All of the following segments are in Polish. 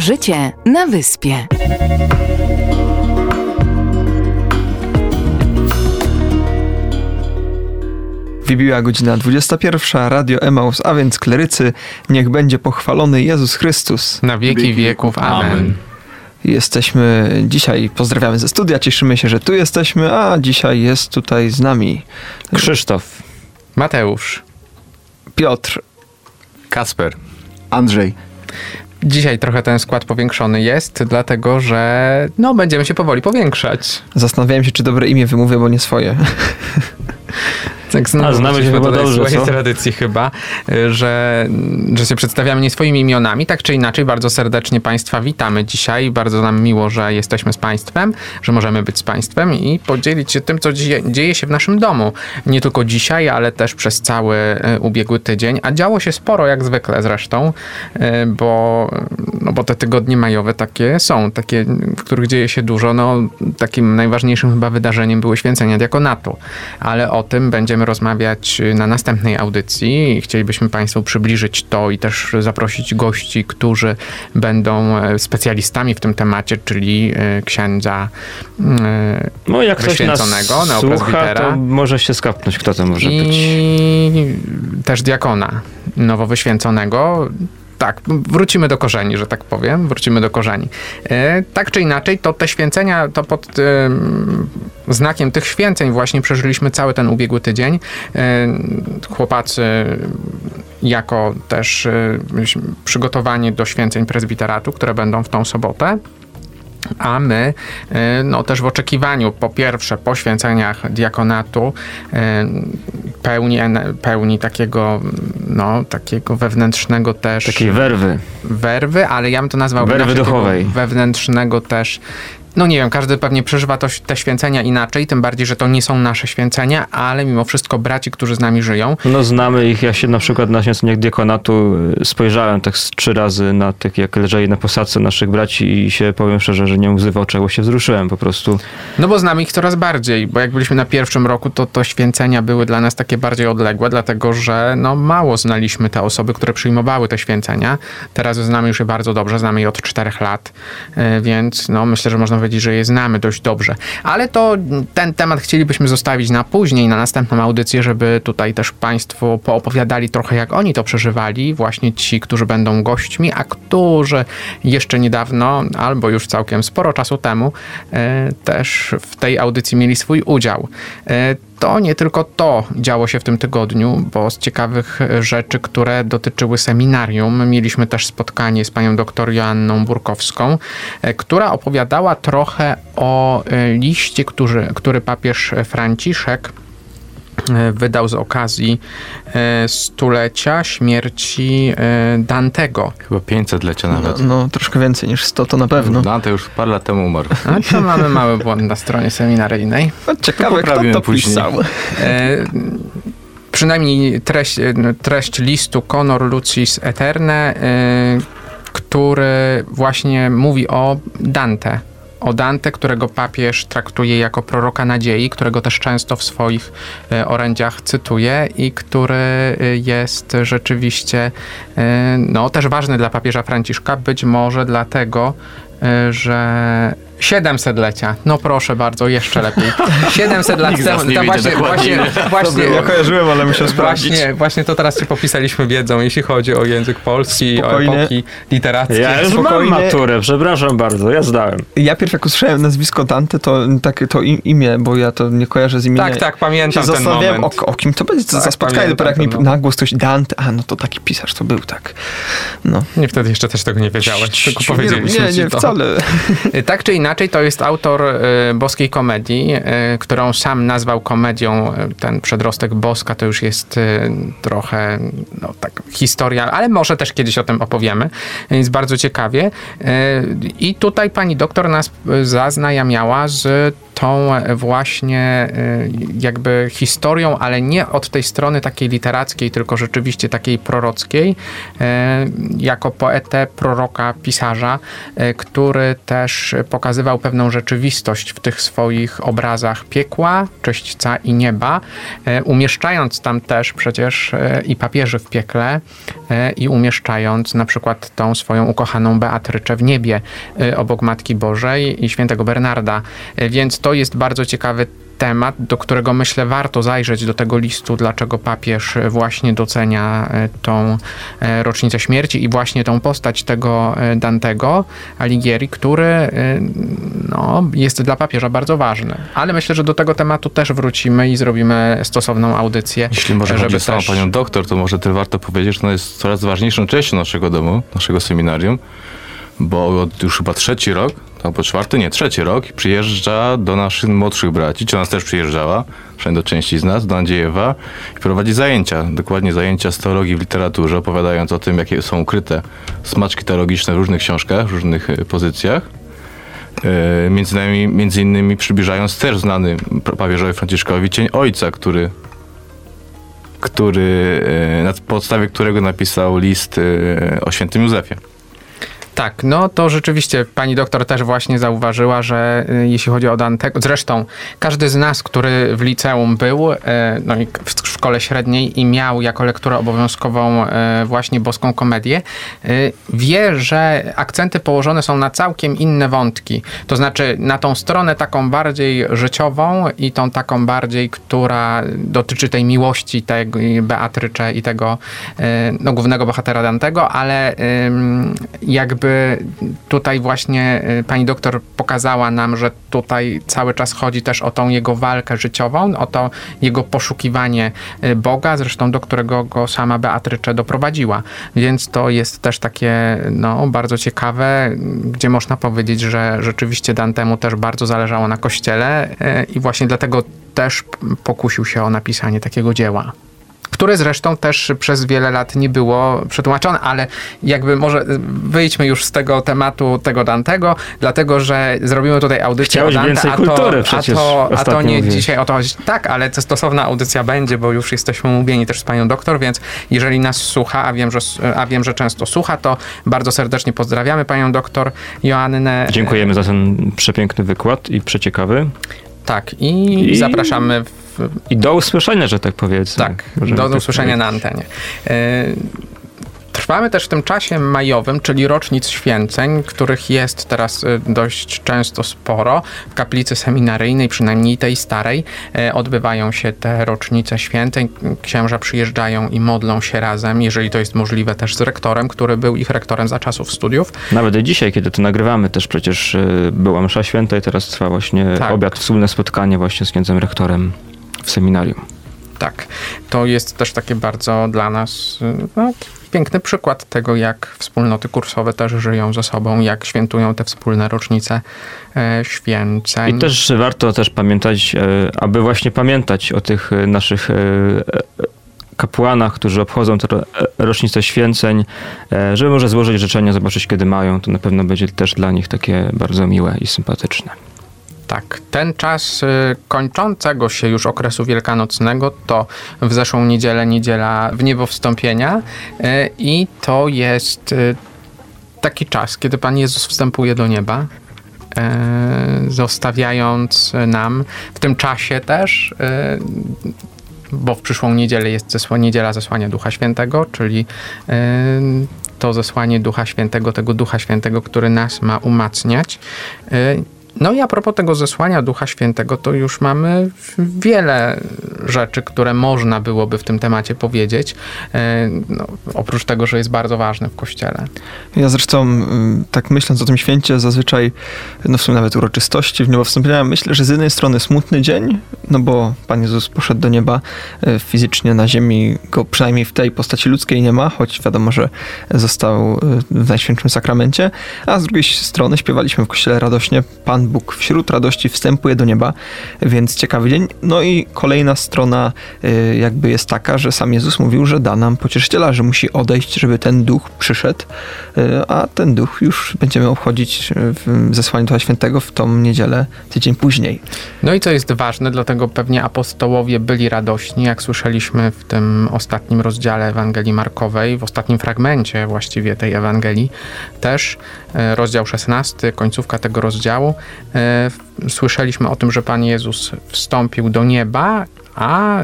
Życie na wyspie. Wybiła godzina 21, Radio Emaus, a więc klerycy, niech będzie pochwalony Jezus Chrystus. Na wieki wieków. Amen. Jesteśmy dzisiaj, pozdrawiamy ze studia, cieszymy się, że tu jesteśmy, a dzisiaj jest tutaj z nami Krzysztof. Mateusz. Piotr. Kasper. Andrzej. Dzisiaj trochę ten skład powiększony jest, dlatego że no, będziemy się powoli powiększać. Zastanawiałem się, czy dobre imię wymówię, bo nie swoje. Tak, znowu A, znamy się chyba dobrze, co? tradycji chyba, że, że się przedstawiamy nie swoimi imionami. Tak czy inaczej, bardzo serdecznie Państwa witamy dzisiaj. Bardzo nam miło, że jesteśmy z Państwem, że możemy być z Państwem i podzielić się tym, co dzieje, dzieje się w naszym domu. Nie tylko dzisiaj, ale też przez cały e, ubiegły tydzień. A działo się sporo, jak zwykle zresztą, e, bo, no bo te tygodnie majowe takie są, takie, w których dzieje się dużo. No, takim najważniejszym chyba wydarzeniem były święcenia diakonatu, ale o tym będziemy rozmawiać na następnej audycji. i Chcielibyśmy Państwu przybliżyć to i też zaprosić gości, którzy będą e, specjalistami w tym temacie, czyli e, księdza e, No jak ktoś nas Wyświęconego, słucha, neoprezbitera. to może się skapnąć, kto to może być. i też diakona nowo wyświęconego. Tak, wrócimy do korzeni, że tak powiem, wrócimy do korzeni. E, tak czy inaczej, to te święcenia, to pod em, znakiem tych święceń właśnie przeżyliśmy cały ten ubiegły tydzień. E, chłopacy jako też e, przygotowani do święceń prezbiteratu, które będą w tą sobotę. A my e, no, też w oczekiwaniu, po pierwsze, po święceniach diakonatu, e, pełni, pełni takiego, no, takiego wewnętrznego też Takiej werwy. werwy, ale ja bym to nazwał Werwy duchowej. wewnętrznego też. No nie wiem, każdy pewnie przeżywa to, te święcenia inaczej, tym bardziej, że to nie są nasze święcenia, ale mimo wszystko braci, którzy z nami żyją, No znamy ich, ja się na przykład na święceniach diakonatu y, spojrzałem tak z trzy razy na tak jak leżeli na posadzce naszych braci i się powiem szczerze, że nie łzy w oczach, bo się wzruszyłem po prostu. No bo znamy ich coraz bardziej, bo jak byliśmy na pierwszym roku, to to święcenia były dla nas takie bardziej odległe, dlatego że no mało znaliśmy te osoby, które przyjmowały te święcenia. Teraz znamy już je bardzo dobrze, znamy je od czterech lat, e, więc no myślę, że można powiedzieć, że je znamy dość dobrze. Ale to ten temat chcielibyśmy zostawić na później, na następną audycję, żeby tutaj też Państwo poopowiadali trochę, jak oni to przeżywali, właśnie ci, którzy będą gośćmi, a którzy jeszcze niedawno, albo już całkiem sporo czasu temu, e, też w tej audycji mieli swój udział. E, To nie tylko to działo się w tym tygodniu, bo z ciekawych rzeczy, które dotyczyły seminarium, mieliśmy też spotkanie z panią doktor Joanną Burkowską, e, która opowiadała trochę o e, liście, który, który papież Franciszek e, wydał z okazji e, stulecia śmierci e, Dantego. Chyba 500 lecia No, nawet. no troszkę więcej niż 100 to na pewno. Dante już parę lat temu umarł. A to mamy mały błąd na stronie seminaryjnej. No, ciekawe, kto poprawimy to później. pisał. E, przynajmniej treść, treść listu Conor Lucis Eterne, e, który właśnie mówi o Dante. O Dante, którego papież traktuje jako proroka nadziei, którego też często w swoich e, orędziach cytuje i który e, jest rzeczywiście e, no, też ważny dla papieża Franciszka, być może dlatego, że 700-lecia, no proszę bardzo, jeszcze lepiej. 700 lat temu, nie to wiedzie właśnie, właśnie, właśnie, Ja kojarzyłem, ale musiał sprawdzić. Właśnie, właśnie to teraz się popisaliśmy wiedzą, jeśli chodzi o język polski, Spokojnie. o epoki literackie. Ja już spokojnie. mam maturę, przepraszam bardzo, ja zdałem. Ja pierwszy jak usłyszałem nazwisko Dante, to takie to im- imię, bo ja to nie kojarzę z imienia. Tak, tak, się pamiętam ten zastanawiałem, moment. o, o kim to będzie, co Tak, za spotkanie, dopiero jak mi ten na głos ktoś Dante, a no to taki pisarz to był, tak. No. Nie, wtedy jeszcze też tego nie wiedziałeś, tylko nie, powiedzieliśmy nie, nie, to. wcale. Tak czy inaczej, to jest autor e, boskiej komedii, e, którą sam nazwał komedią. Ten przedrostek boska to już jest e, trochę no, tak, historia, ale może też kiedyś o tym opowiemy. Jest bardzo ciekawie. I tutaj pani doktor nas zaznajamiała z tą właśnie y, jakby historią, ale nie od tej strony takiej literackiej, tylko rzeczywiście takiej prorockiej, y, jako poetę, proroka, pisarza, który też pokazywał pewną rzeczywistość w tych swoich obrazach piekła, czyśćca i nieba, umieszczając tam też przecież i papieży w piekle i umieszczając na przykład tą swoją ukochaną Beatryczę w niebie obok Matki Bożej i świętego Bernarda. Więc to jest bardzo ciekawy temat, do którego myślę warto zajrzeć do tego listu, dlaczego papież właśnie docenia e, tą e, rocznicę śmierci i właśnie tą postać tego e, Dantego Alighieri, który no, jest dla papieża bardzo ważny. Ale myślę, że do tego tematu też wrócimy i zrobimy stosowną audycję. Jeśli może żeby chodzi też... o panią doktor, to może też warto powiedzieć, że ona jest coraz ważniejszą częścią naszego domu, naszego seminarium, bo już chyba trzeci rok albo czwarty, nie, trzeci rok przyjeżdża do naszych młodszych braci, czy nas też przyjeżdżała, przynajmniej do części z nas, do Nadziejewa i prowadzi zajęcia, dokładnie zajęcia z teologii w literaturze, opowiadając o tym, jakie są ukryte smaczki teologiczne w różnych książkach, w różnych e, pozycjach. E, między innymi, między innymi przybliżając też znany papieżowi Franciszkowi cień ojca, który który, e, na podstawie którego napisał list o świętym Józefie. Tak, no to rzeczywiście pani doktor też właśnie zauważyła, że y, jeśli chodzi o Dantego, zresztą każdy z nas, który w liceum był, y, no i w szkole średniej i miał jako lekturę obowiązkową y, właśnie boską komedię, wie, że akcenty położone są na całkiem inne wątki. To znaczy na tą stronę taką bardziej życiową i tą taką bardziej, która dotyczy tej miłości tej Beatrycze i tego no, głównego bohatera Dantego, ale jakby tutaj właśnie y, pani doktor pokazała nam, że tutaj cały czas chodzi też o tą jego walkę życiową, o to jego poszukiwanie y, Boga, zresztą do którego go sama Beatrycze doprowadziła. Więc to jest też takie no, bardzo ciekawe, gdzie można powiedzieć, że rzeczywiście Dantemu też bardzo zależało na kościele y, i właśnie dlatego też pokusił się o napisanie takiego dzieła które zresztą też przez wiele lat nie było przetłumaczone, ale jakby może wyjdźmy już z tego tematu tego Dantego, dlatego że zrobimy tutaj audycję Chciałeś o Dante, a to, a to, a to nie mówiłeś. dzisiaj o to chodzi. Tak, ale to stosowna audycja będzie, bo już jesteśmy umówieni też z panią doktor, więc jeżeli nas słucha, a wiem, że, a wiem, że często słucha, to bardzo serdecznie pozdrawiamy panią doktor Joannę. Dziękujemy za ten przepiękny wykład i przeciekawy. Tak, i, I... zapraszamy w i do usłyszenia, że tak powiedzmy. Tak, do, do tak usłyszenia na antenie. Trwamy też w tym czasie majowym, czyli rocznic święceń, których jest teraz e, dość często sporo. W kaplicy seminaryjnej, przynajmniej tej starej, e, odbywają się te rocznice święceń. Księża przyjeżdżają i modlą się razem, jeżeli to jest możliwe, też z rektorem, który był ich rektorem za czasów studiów. Nawet dzisiaj, kiedy to nagrywamy, też przecież była msza święta i teraz trwa właśnie tak. obiad, wspólne spotkanie właśnie z księdzem rektorem w seminarium. Tak, to jest też takie bardzo dla nas no, piękny przykład tego, jak wspólnoty kursowe też żyją ze sobą, jak świętują te wspólne rocznice e, święceń. I też warto też pamiętać, e, aby właśnie pamiętać o tych e, naszych kapłanach, którzy obchodzą te rocznice święceń, żeby może złożyć życzenia, zobaczyć kiedy mają. To na pewno będzie też dla nich takie bardzo miłe i sympatyczne. Tak, ten czas y, kończącego się już okresu wielkanocnego to w zeszłą niedzielę, niedziela w niebo wstąpienia y, i to jest y, taki czas, kiedy Pan Jezus wstępuje do nieba, zostawiając nam w tym czasie też bo w przyszłą niedzielę jest zesła, niedziela zesłania Ducha Świętego, czyli to zesłanie Ducha Świętego, tego Ducha Świętego, który nas ma umacniać. No i a propos tego zesłania Ducha Świętego, to już mamy wiele rzeczy, które można byłoby w tym temacie powiedzieć, e, no, oprócz tego, że jest bardzo ważne w Kościele. Ja zresztą, tak myśląc o tym święcie, zazwyczaj, no w sumie nawet uroczystości w niebo wstąpienia, myślę, że z jednej strony smutny dzień, no bo Pan Jezus poszedł do nieba e, fizycznie na ziemi, go przynajmniej w tej postaci ludzkiej nie ma, choć wiadomo, że został e, w Najświętszym Sakramencie, a z drugiej strony śpiewaliśmy w Kościele radośnie Pan Bóg wśród radości wstępuje do nieba, więc ciekawy dzień. No i kolejna strona y, jakby jest taka, że sam Jezus mówił, że da nam pocieszyciela, że musi odejść, żeby ten duch przyszedł, y, a ten duch już będziemy obchodzić w zesłaniu Ducha Świętego w tą niedzielę tydzień później. No i co jest ważne, dlatego pewnie apostołowie byli radośni, jak słyszeliśmy w tym ostatnim rozdziale Ewangelii Markowej, w ostatnim fragmencie właściwie tej Ewangelii, też rozdział 16, końcówka tego rozdziału, słyszeliśmy o tym, że Pan Jezus wstąpił do nieba, a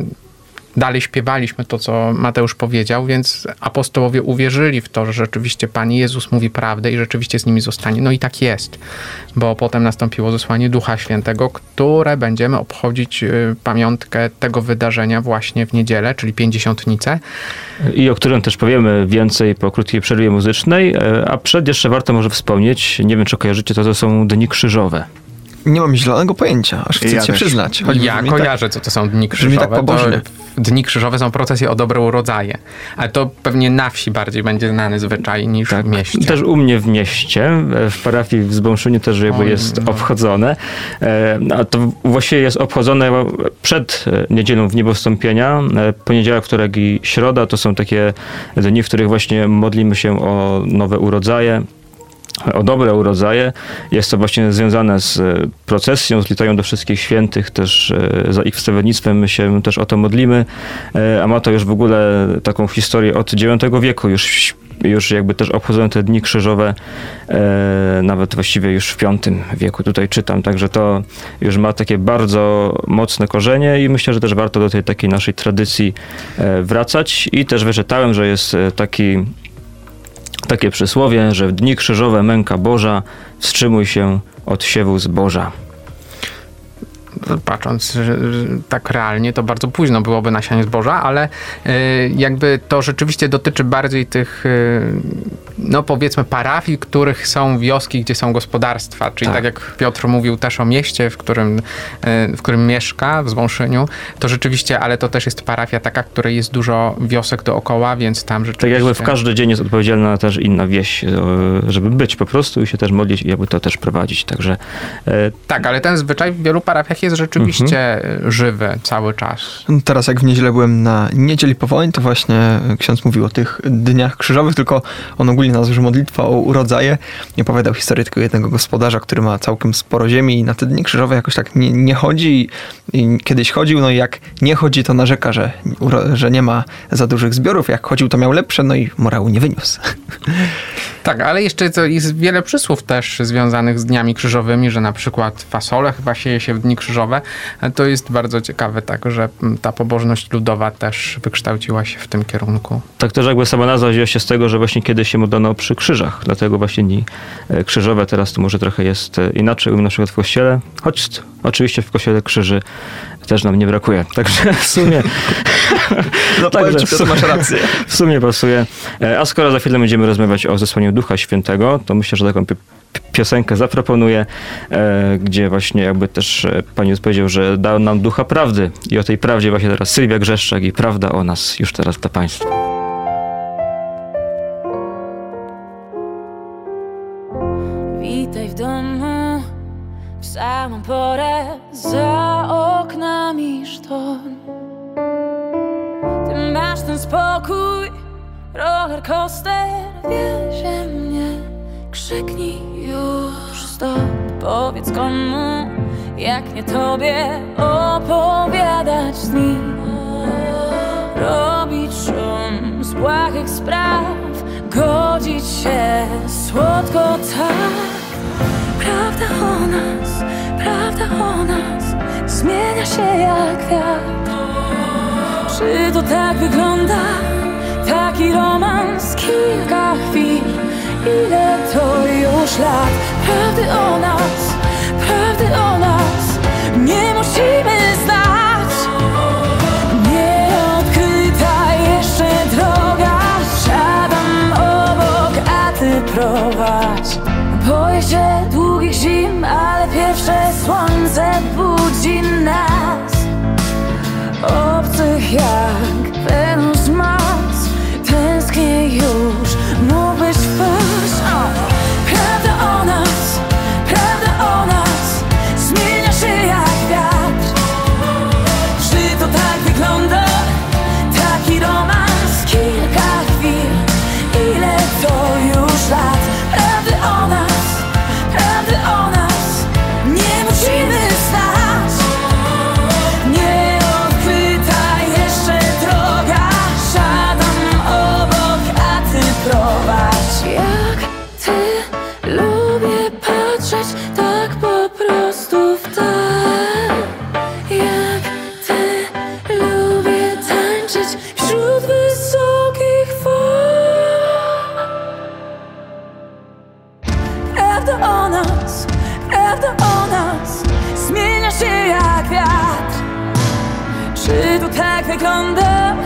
dalej śpiewaliśmy to, co Mateusz powiedział, więc apostołowie uwierzyli w to, że rzeczywiście Pan Jezus mówi prawdę i rzeczywiście z nimi zostanie. No i tak jest, bo potem nastąpiło zesłanie Ducha Świętego, które będziemy obchodzić y, pamiątkę tego wydarzenia właśnie w niedzielę, czyli Pięćdziesiątnicę. I o którym też powiemy więcej po krótkiej przerwie muzycznej, e, a przed jeszcze warto może wspomnieć, nie wiem czy kojarzycie, to to są Dni Krzyżowe. Nie mam zielonego pojęcia, aż chcę Ja się też. przyznać. ja brzmi kojarzę, co to są dni tak krzyżowe. pobożnie. to dni krzyżowe są procesje o dobre urodzaje. Ale to pewnie na wsi bardziej będzie znany zwyczaj niż w mieście. Też u mnie w mieście, w parafii w Zbąszyniu też jakby Oj, jest no. obchodzone. E, A to właściwie jest obchodzone przed e, niedzielą w niebowstąpienia. E, Poniedziałek, wtorek i środa to są takie dni, w których właśnie modlimy się o nowe urodzaje o dobre urodzaje. Jest to właśnie związane z e, procesją, z litają do wszystkich świętych, też e, za ich wstawiennictwem my się też o to modlimy, E, a ma to już w ogóle taką historię od IX wieku, już, już jakby też obchodzono te dni krzyżowe, nawet właściwie już w V wieku tutaj czytam, także to już ma takie bardzo mocne korzenie i myślę, że też warto do tej takiej naszej tradycji wracać. I też wyczytałem, że jest taki takie przysłowie, że w dni krzyżowe męka Boża, wstrzymuj się od siewu zboża. Patrząc tak realnie, to bardzo późno byłoby na sianie zboża, ale y, jakby to rzeczywiście dotyczy bardziej tych, y, no powiedzmy, parafii, których są wioski, gdzie są gospodarstwa. Czyli tak, Tak. jak Piotr mówił też o mieście, w którym, y, w którym mieszka, w Zwąszyniu, to rzeczywiście, ale to też jest parafia taka, w której jest dużo wiosek dookoła, więc tam Tak rzeczywiście... jakby w każdy dzień jest odpowiedzialna też inna wieś, e, żeby być po prostu i się też modlić i jakby to też prowadzić. Także e, Tak, ale ten zwyczaj w wielu parafiach jest rzeczywiście Mhm. żywy cały czas. Teraz jak w niedzielę byłem na niedzieli powołań, to właśnie ksiądz mówił o tych dniach krzyżowych, tylko on ogólnie nazwał, że modlitwa o urodzaje. Nie opowiadał historii tylko jednego gospodarza, który ma całkiem sporo ziemi i na te dni krzyżowe jakoś tak nie, nie chodzi i, kiedyś chodził, no i jak nie chodzi, to narzeka, że, że nie ma za dużych zbiorów. Jak chodził, to miał lepsze, no i morału nie wyniósł. Tak, ale jeszcze to jest wiele przysłów też związanych z dniami krzyżowymi, że na przykład fasole chyba sieje się w dni krzyżowe. To jest bardzo ciekawe, tak, że mm, ta pobożność ludowa też wykształciła się w tym kierunku. tak też jakby sama nazwa wzięła się z tego, że właśnie kiedyś się modlono przy krzyżach, dlatego właśnie dni e, krzyżowe teraz to może trochę jest e, inaczej u na przykład w kościele, choć oczywiście w kościele krzyży też nam nie brakuje. Także w sumie No Także ci, w sumie- masz rację. W sumie pasuje. E, A skoro za chwilę będziemy rozmawiać o zesłaniu Ducha Świętego, to myślę, że taką piosenkę zaproponuję, e, gdzie właśnie jakby też e, Pan Jezus powiedział, że dał nam Ducha Prawdy. I o tej prawdzie właśnie teraz Sylwia Grzeszczak i Prawda o nas już teraz dla Państwa. Witaj w domu w samą porę za oknami sztorm. Ty masz ten spokój, roller coaster wiezie mnie. Krzyknij już stop, powiedz komu, jak nie tobie opowiadać z nim. Robić szum z błahych spraw, godzić się słodko tak. Prawda o nas, prawda o nas zmienia się jak wiatr. Czy to tak wygląda? Taki romans, kilka chwil. Ile to już lat? Prawdy o wygląda taki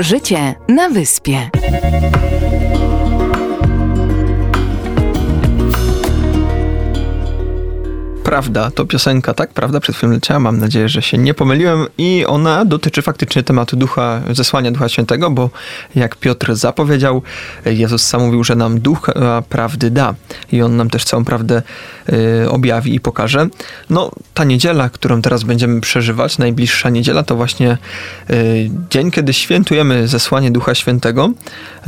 Życie na wyspie. Prawda, to piosenka, tak? Prawda, przed chwilą leciała. Mam nadzieję, że się nie pomyliłem. I ona dotyczy faktycznie tematu ducha, zesłania Ducha Świętego, bo jak Piotr zapowiedział, Jezus sam mówił, że nam ducha prawdy da. I on nam też całą prawdę y, objawi i pokaże. No, ta niedziela, którą teraz będziemy przeżywać, najbliższa niedziela, to właśnie y, dzień, kiedy świętujemy zesłanie Ducha Świętego.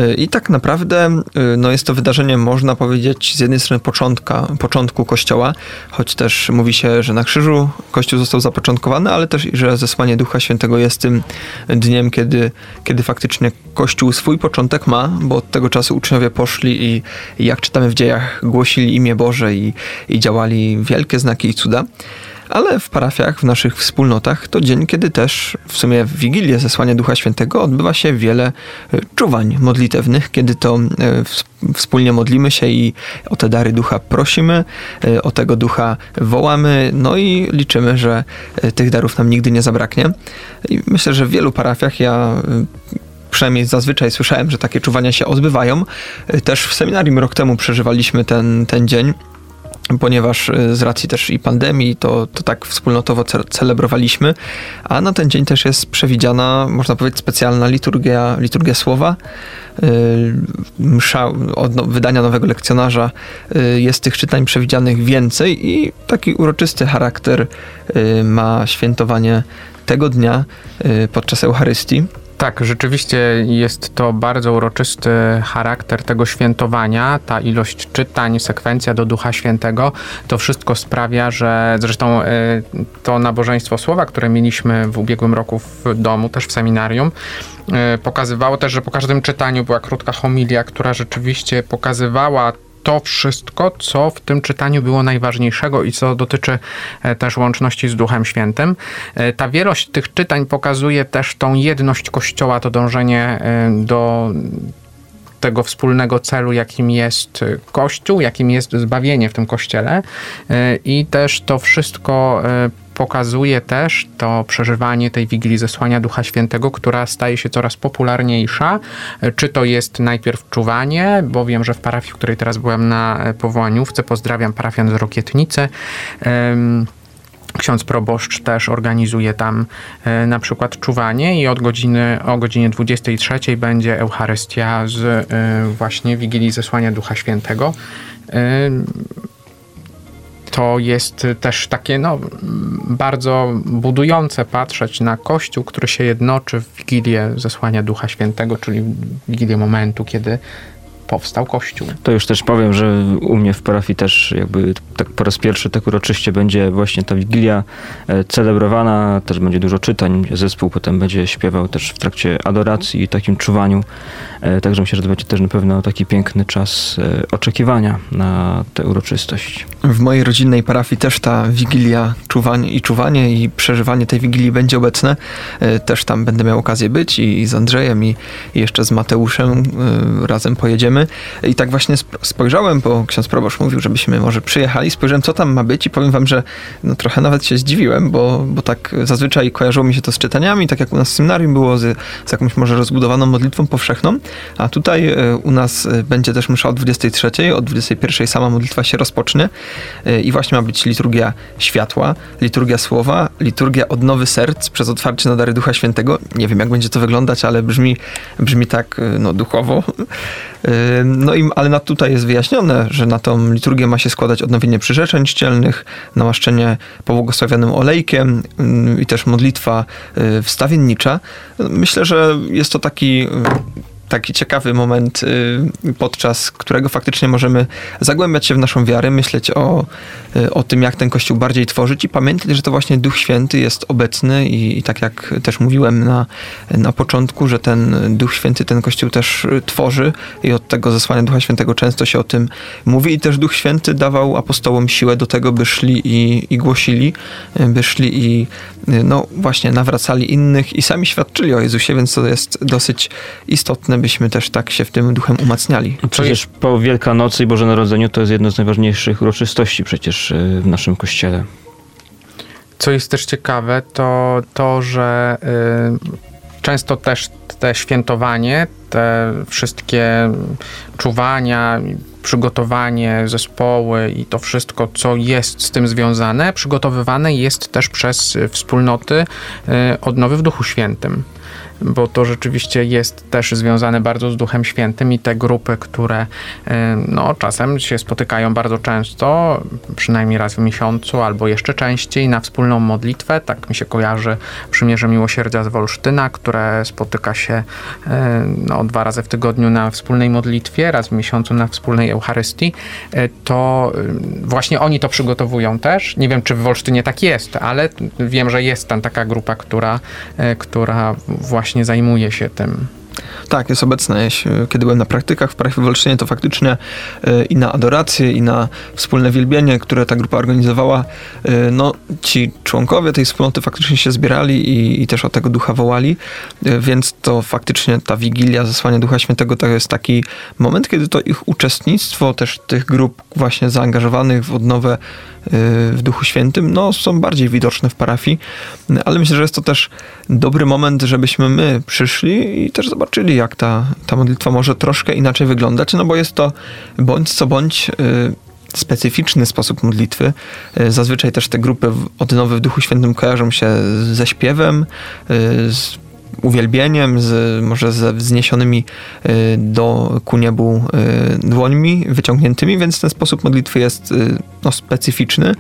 Y, I tak naprawdę no, jest to wydarzenie, można powiedzieć, z jednej strony początka, początku Kościoła, choć też mówi się, że na krzyżu Kościół został zapoczątkowany, ale też że zesłanie Ducha Świętego jest tym dniem, kiedy, kiedy faktycznie Kościół swój początek ma, bo od tego czasu uczniowie poszli i jak czytamy w dziejach, głosili imię Boże i, i działali wielkie znaki i cuda. Ale w parafiach, w naszych wspólnotach to dzień, kiedy też w sumie w Wigilię Zesłania Ducha Świętego odbywa się wiele y, czuwań modlitewnych, kiedy to ws- wspólnie modlimy się i o te dary Ducha prosimy, y, o tego Ducha wołamy, no i liczymy, że tych darów nam nigdy nie zabraknie. I myślę, że w wielu parafiach ja przynajmniej zazwyczaj słyszałem, że takie czuwania się odbywają. Też w seminarium rok temu przeżywaliśmy ten, ten dzień ponieważ y, z racji też i pandemii to, to tak wspólnotowo ce- celebrowaliśmy, a na ten dzień też jest przewidziana, można powiedzieć, specjalna liturgia, liturgia słowa. Y, Msza od no, wydania nowego lekcjonarza y, jest tych czytań przewidzianych więcej i taki uroczysty charakter ma świętowanie tego dnia podczas Eucharystii. Tak, rzeczywiście jest to bardzo uroczysty charakter tego świętowania. Ta ilość czytań, sekwencja do Ducha Świętego, to wszystko sprawia, że zresztą y, to nabożeństwo słowa, które mieliśmy w ubiegłym roku w domu, też w seminarium, y, pokazywało też, że po każdym czytaniu była krótka homilia, która rzeczywiście pokazywała to wszystko, co w tym czytaniu było najważniejszego i co dotyczy e, też łączności z Duchem Świętym. E, Ta wielość tych czytań pokazuje też tą jedność Kościoła, to dążenie e, do tego wspólnego celu, jakim jest e, Kościół, jakim jest zbawienie w tym Kościele. E, I też to wszystko e, pokazuje też to przeżywanie tej Wigilii Zesłania Ducha Świętego, która staje się coraz popularniejsza. Czy to jest najpierw czuwanie, bo wiem, że w parafii, w której teraz byłem na powołaniówce, pozdrawiam parafian z Rokietnicy, Ksiądz proboszcz też organizuje tam e, na przykład czuwanie i od godziny, o godzinie 23 będzie Eucharystia z e, właśnie Wigilii Zesłania Ducha Świętego. E, to jest też takie no, bardzo budujące patrzeć na Kościół, który się jednoczy w Wigilię Zesłania Ducha Świętego, czyli w Wigilię momentu, kiedy powstał Kościół. To już też powiem, że u mnie w parafii też jakby tak po raz pierwszy tak uroczyście będzie właśnie ta Wigilia e, celebrowana, też będzie dużo czytań, zespół potem będzie śpiewał też w trakcie adoracji i takim czuwaniu, E, także myślę, że to będzie też na pewno taki piękny czas e, oczekiwania na tę uroczystość. W mojej rodzinnej parafii też ta wigilia czuwanie i czuwanie i przeżywanie tej wigilii będzie obecne. Też tam będę miał okazję być i z Andrzejem i jeszcze z Mateuszem razem pojedziemy. I tak właśnie sp- spojrzałem, bo ksiądz proboszcz mówił, żebyśmy może przyjechali. Spojrzałem, co tam ma być i powiem wam, że no, trochę nawet się zdziwiłem, bo, bo tak zazwyczaj kojarzyło mi się to z czytaniami, tak jak u nas w seminarium było z, z jakąś może rozbudowaną modlitwą powszechną, a tutaj e, u nas e, będzie też msza o 23, o 21 sama modlitwa się rozpocznie e, i właśnie ma być liturgia światła, liturgia słowa, liturgia odnowy serc przez otwarcie na dary Ducha Świętego. Nie wiem, jak będzie to wyglądać, ale brzmi, brzmi tak no, duchowo. No i, ale na tutaj jest wyjaśnione, że na tą liturgię ma się składać odnowienie przyrzeczeń ścielnych, namaszczenie pobłogosławionym olejkiem mm, i też modlitwa e, wstawiennicza. Myślę, że jest to taki taki ciekawy moment, y, podczas którego faktycznie możemy zagłębiać się w naszą wiarę, myśleć o, y, o tym, jak ten Kościół bardziej tworzyć i pamiętać, że to właśnie Duch Święty jest obecny i, i tak jak też mówiłem na, na początku, że ten Duch Święty ten Kościół też tworzy i od tego zesłania Ducha Świętego często się o tym mówi. I też Duch Święty dawał apostołom siłę do tego, by szli i, i głosili, y, by szli i no właśnie nawracali innych i sami świadczyli o Jezusie, więc to jest dosyć istotne, byśmy też tak się w tym duchem umacniali. Przecież po Wielkanocy i Boże Narodzeniu to jest jedno z najważniejszych uroczystości przecież y, w naszym kościele. Co jest też ciekawe, to to, że y, często też te świętowanie, te wszystkie czuwania, przygotowanie, zespoły i to wszystko, co jest z tym związane, przygotowywane jest też przez wspólnoty y, odnowy w Duchu Świętym. Bo to rzeczywiście jest też związane bardzo z Duchem Świętym i te grupy, które y, no, czasem się spotykają bardzo często, przynajmniej raz w miesiącu albo jeszcze częściej na wspólną modlitwę. Tak mi się kojarzy Przymierze Miłosierdzia z Wolsztyna, które spotyka się y, no, dwa razy w tygodniu na wspólnej modlitwie, raz w miesiącu na wspólnej Eucharystii. Y, To właśnie oni to przygotowują też. Nie wiem, czy w Wolsztynie tak jest, ale wiem, że jest tam taka grupa, która, która właśnie zajmuje się tym. Tak, jest. Jeśli- Kiedy byłem na praktykach w parafii w Olsztynie, to faktycznie y, i na adorację, i na wspólne wielbienie, które ta grupa organizowała, y, no ci członkowie tej wspólnoty faktycznie się zbierali i, i też o tego ducha wołali, y, więc to faktycznie ta wigilia, zesłanie Ducha Świętego to jest taki moment, kiedy to ich uczestnictwo, też tych grup właśnie zaangażowanych w odnowę w Duchu Świętym, no są bardziej widoczne w parafii, ale myślę, że jest to też dobry moment, żebyśmy my przyszli i też zobaczyli, jak ta, ta modlitwa może troszkę inaczej wyglądać, no bo jest to bądź co bądź y, specyficzny sposób modlitwy. Y, Zazwyczaj też te grupy odnowy w Duchu Świętym kojarzą się ze śpiewem, y, z uwielbieniem, z, może ze wzniesionymi y, do ku niebu y, dłońmi wyciągniętymi, więc ten sposób modlitwy jest y, no, specyficzny,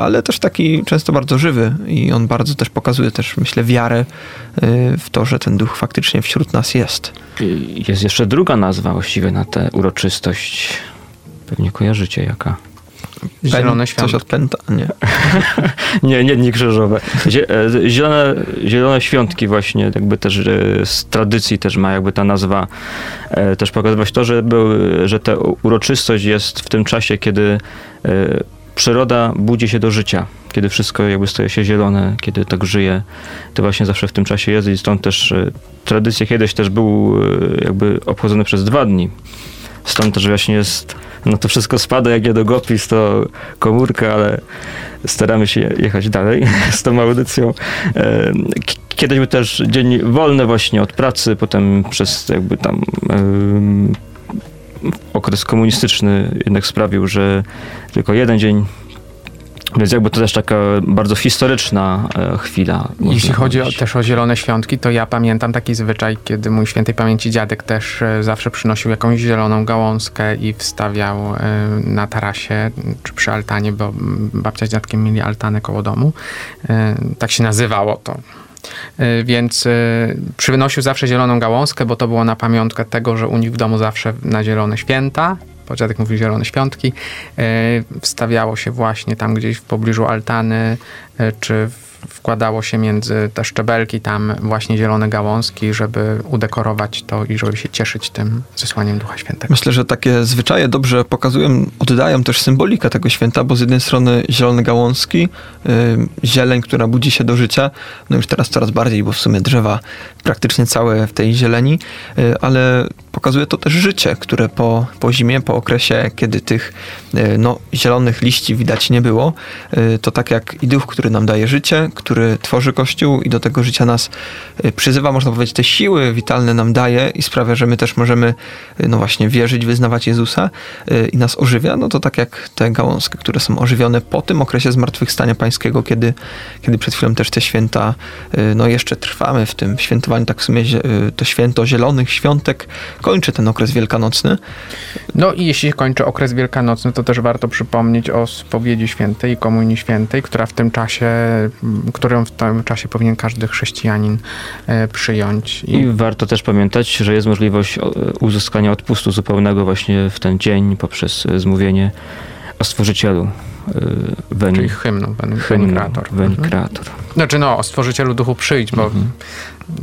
ale też taki często bardzo żywy i on bardzo też pokazuje też, myślę, wiarę w to, że ten duch faktycznie wśród nas jest. Jest jeszcze druga nazwa właściwie na tę uroczystość. Pewnie kojarzycie jaka. Zielone światło. Coś od pęta? Nie. Nie, nie dni krzyżowe. E, Zielone, zielone świątki właśnie jakby też e, z tradycji też ma jakby ta nazwa e, też pokazywać to, że, był, że ta uroczystość jest w tym czasie, kiedy przyroda budzi się do życia, kiedy wszystko jakby staje się zielone, kiedy tak żyje, to właśnie zawsze w tym czasie jest i stąd też tradycja kiedyś też był jakby obchodzony przez dwa dni. Stąd też właśnie jest, no to wszystko spada jak jedogopis, to komórka, ale staramy się jechać dalej z tą audycją. E, Kiedyś był też dzień wolny właśnie od pracy, potem przez jakby tam okres komunistyczny jednak sprawił, że tylko jeden dzień więc jakby to też taka bardzo historyczna e, chwila. Jeśli chodzi o, też o zielone świątki, to ja pamiętam taki zwyczaj, kiedy mój świętej pamięci dziadek też e, zawsze przynosił jakąś zieloną gałązkę i wstawiał e, na tarasie czy przy altanie, bo babcia z dziadkiem mieli altanę koło domu. Tak się nazywało to. Więc przynosił zawsze zieloną gałązkę, bo to było na pamiątkę tego, że u nich w domu zawsze na zielone święta podziadek mówi zielone świątki, e, wstawiało się właśnie tam gdzieś w pobliżu altany, e, czy wkładało się między te szczebelki tam właśnie zielone gałązki, żeby udekorować to i żeby się cieszyć tym zesłaniem Ducha Świętego. Myślę, że takie zwyczaje dobrze pokazują, oddają też symbolikę tego święta, bo z jednej strony zielone gałązki, y, zieleń, która budzi się do życia, no już teraz coraz bardziej, bo w sumie drzewa praktycznie całe w tej zieleni, y, ale pokazuje to też życie, które po, po zimie, po okresie, kiedy tych y, no, zielonych liści widać nie było, y, to tak jak i duch, który nam daje życie, który tworzy Kościół i do tego życia nas y, przyzywa, można powiedzieć, te siły witalne nam daje i sprawia, że my też możemy no właśnie wierzyć, wyznawać Jezusa i nas ożywia, no to tak jak te gałązki, które są ożywione po tym okresie zmartwychwstania pańskiego, kiedy, kiedy przed chwilą też te święta, no jeszcze trwamy w tym świętowaniu, tak w sumie to święto zielonych świątek kończy ten okres wielkanocny. No i jeśli się kończy okres wielkanocny, to też warto przypomnieć o spowiedzi świętej i komunii świętej, która w tym czasie, którą w tym czasie powinien każdy chrześcijanin e, przyjąć. I warto też pamiętać, że jest możliwość o, uzyskania odpustu zupełnego właśnie w ten dzień poprzez e, zmówienie o Stworzycielu. e, Veni, Czyli hymnu, Ven- hymnu, Venicrator. Veni Mhm. Znaczy no, o Stworzycielu Duchu przyjdź, bo Mhm.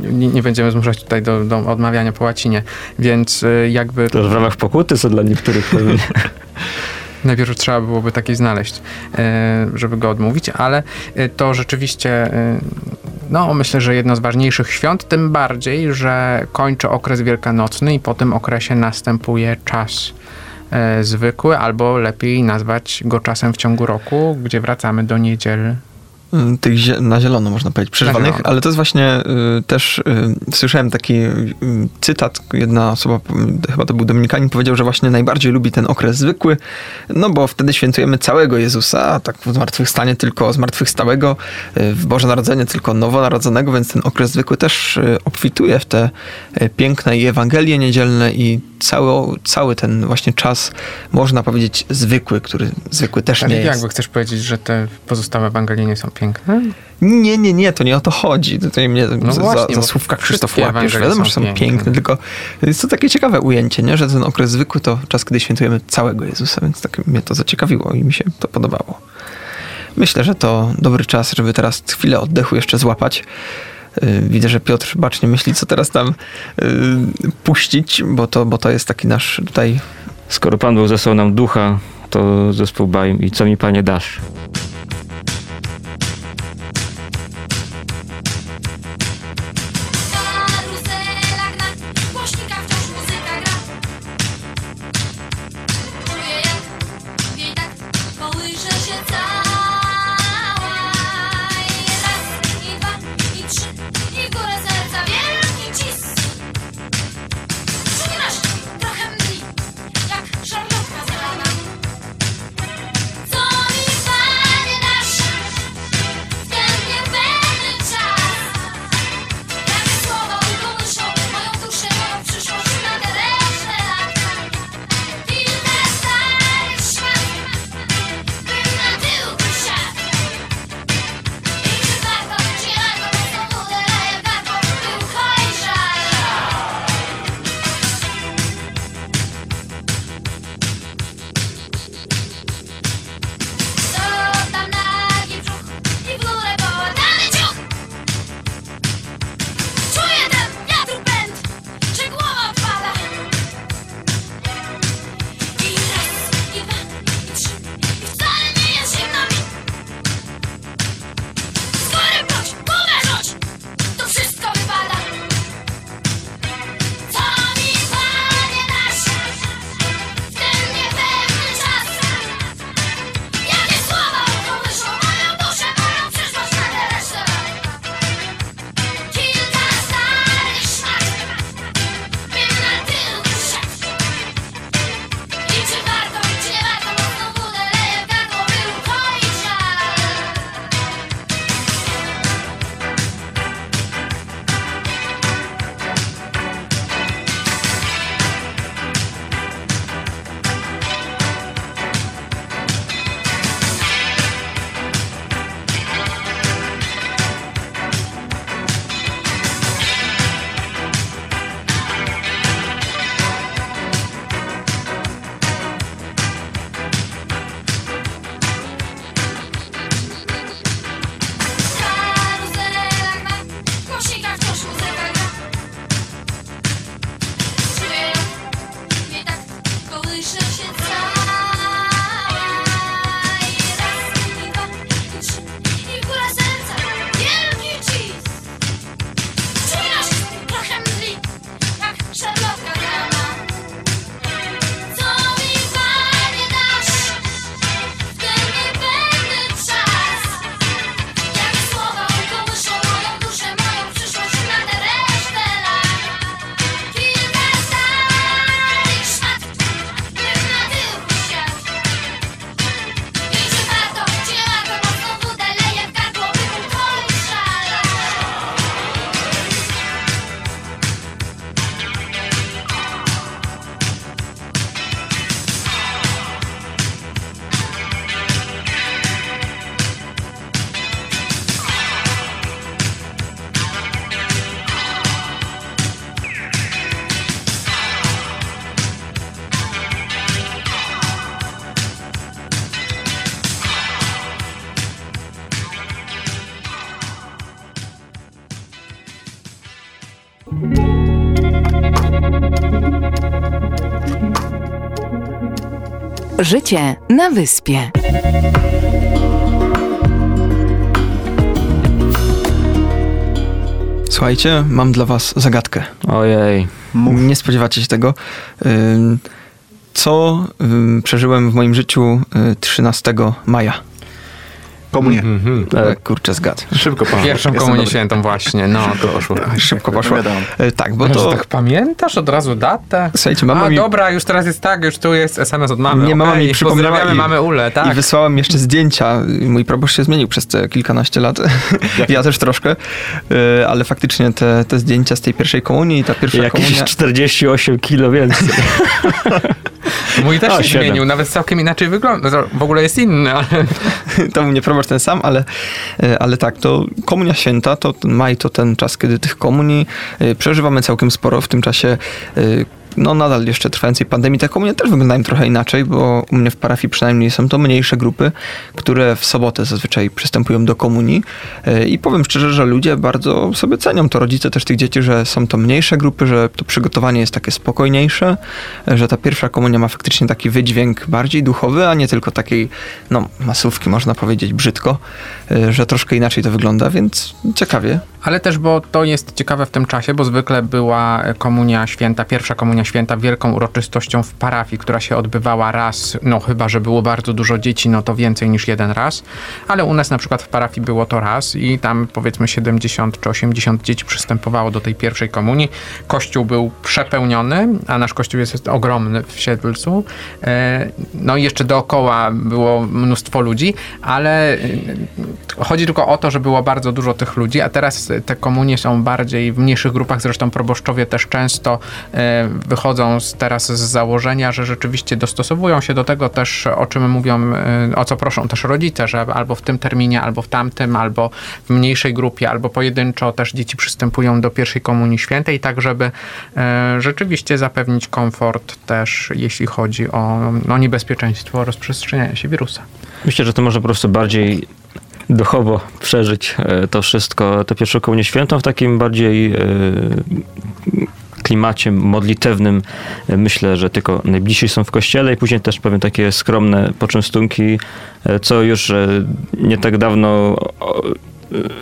nie, nie będziemy zmuszać tutaj do, do odmawiania po łacinie, więc y, jakby To w ramach pokuty, co dla niektórych pewnie. najpierw trzeba byłoby taki znaleźć, e, żeby go odmówić, ale to rzeczywiście, no myślę, że jedno z ważniejszych świąt, tym bardziej, że kończy okres wielkanocny i po tym okresie następuje czas zwykły, albo lepiej nazwać go czasem w ciągu roku, gdzie wracamy do niedziel. Y, tych zie- na zielono, można powiedzieć, przeżywanych, ale to jest właśnie y, też, y, słyszałem taki y, cytat, jedna osoba, y, chyba to był Dominikanin, powiedział, że właśnie najbardziej lubi ten okres zwykły, no bo wtedy świętujemy całego Jezusa, a tak w zmartwychwstanie tylko zmartwychwstałego, y, w Boże Narodzenie tylko nowonarodzonego, więc ten okres zwykły też y, obfituje w te y, piękne i Ewangelie niedzielne i cały, cały ten właśnie czas, można powiedzieć, zwykły, który zwykły też Ale nie jest. jakby chcesz powiedzieć, że te pozostałe Ewangelie nie są piękne? Nie, nie, nie, to nie o to chodzi. Tutaj mnie No za, właśnie, za słówka Krzysztof łapiesz. Wiadomo, że są piękne. piękne. tylko jest to takie ciekawe ujęcie, nie? że ten okres zwykły to czas, kiedy świętujemy całego Jezusa, więc tak mnie to zaciekawiło i mi się to podobało. Myślę, że to dobry czas, żeby teraz chwilę oddechu jeszcze złapać. Yy, Widzę, że Piotr bacznie myśli, co teraz tam yy, puścić, bo to, bo to jest taki nasz tutaj Skoro Pan Bóg zesłał nam ducha, to zespół Baim i co mi Panie dasz? Życie na wyspie. Słuchajcie, mam dla was zagadkę. Ojej. Nie spodziewacie się tego. Co przeżyłem w moim życiu y, 13 maja? Komunie. Mhm. E, Kurczę, zgad. Szybko pan. Pierwszą Jestem komunię dobry. świętą właśnie, no. To poszło. Szybko poszło. E, Tak, bo to... tak pamiętasz od razu datę? Słuchajcie, mama A mi- dobra, już teraz jest tak, już tu jest SMS od mamy. Nie, mama mi przypomniała i- mamy Ule, tak. I wysłałem jeszcze zdjęcia. Mój proboszcz się zmienił przez te kilkanaście lat. ja też troszkę. E, Ale faktycznie te, te zdjęcia z tej pierwszej komunii i ta pierwsza Jakieś komunia... 48 kilo więcej. Mój też A, się siedem. zmienił, nawet całkiem inaczej wygląda. W ogóle jest inny, ale... to mnie proboszcz ten sam, ale, e, ale tak, to komunia święta, to maj to ten czas, kiedy tych komunii e, przeżywamy całkiem sporo. W tym czasie e, no nadal jeszcze trwającej pandemii te komunie też wyglądają trochę inaczej, bo u mnie w parafii przynajmniej są to mniejsze grupy, które w sobotę zazwyczaj przystępują do komunii E, i powiem szczerze, że ludzie bardzo sobie cenią to, rodzice też tych dzieci, że są to mniejsze grupy, że to przygotowanie jest takie spokojniejsze, e, że ta pierwsza komunia ma faktycznie taki wydźwięk bardziej duchowy, a nie tylko takiej no, masówki, można powiedzieć brzydko, e, że troszkę inaczej to wygląda, więc ciekawie. Ale też, bo to jest ciekawe w tym czasie, bo zwykle była komunia święta, pierwsza komunia święta wielką uroczystością w parafii, która się odbywała raz, no chyba, że było bardzo dużo dzieci, no to więcej niż jeden raz, ale u nas na przykład w parafii było to raz i tam powiedzmy 70 czy 80 dzieci przystępowało do tej pierwszej komunii. Kościół był przepełniony, a nasz kościół jest ogromny w Siedlcu. E, No i jeszcze dookoła było mnóstwo ludzi, ale e, chodzi tylko o to, że było bardzo dużo tych ludzi, a teraz te komunie są bardziej w mniejszych grupach, zresztą proboszczowie też często e, wychodzą z, teraz z założenia, że rzeczywiście dostosowują się do tego też, o czym mówią, e, o co proszą też rodzice, że albo w tym terminie, albo w tamtym, albo w mniejszej grupie, albo pojedynczo też dzieci przystępują do pierwszej komunii świętej, tak żeby rzeczywiście zapewnić komfort też, jeśli chodzi o no, niebezpieczeństwo rozprzestrzeniania się wirusa. Myślę, że to może po prostu bardziej duchowo przeżyć e, to wszystko, tę pierwszą komunię świętą w takim bardziej e, klimacie modlitewnym. E, Myślę, że tylko najbliżsi są w kościele i później też pewnie takie skromne poczęstunki, co już nie tak dawno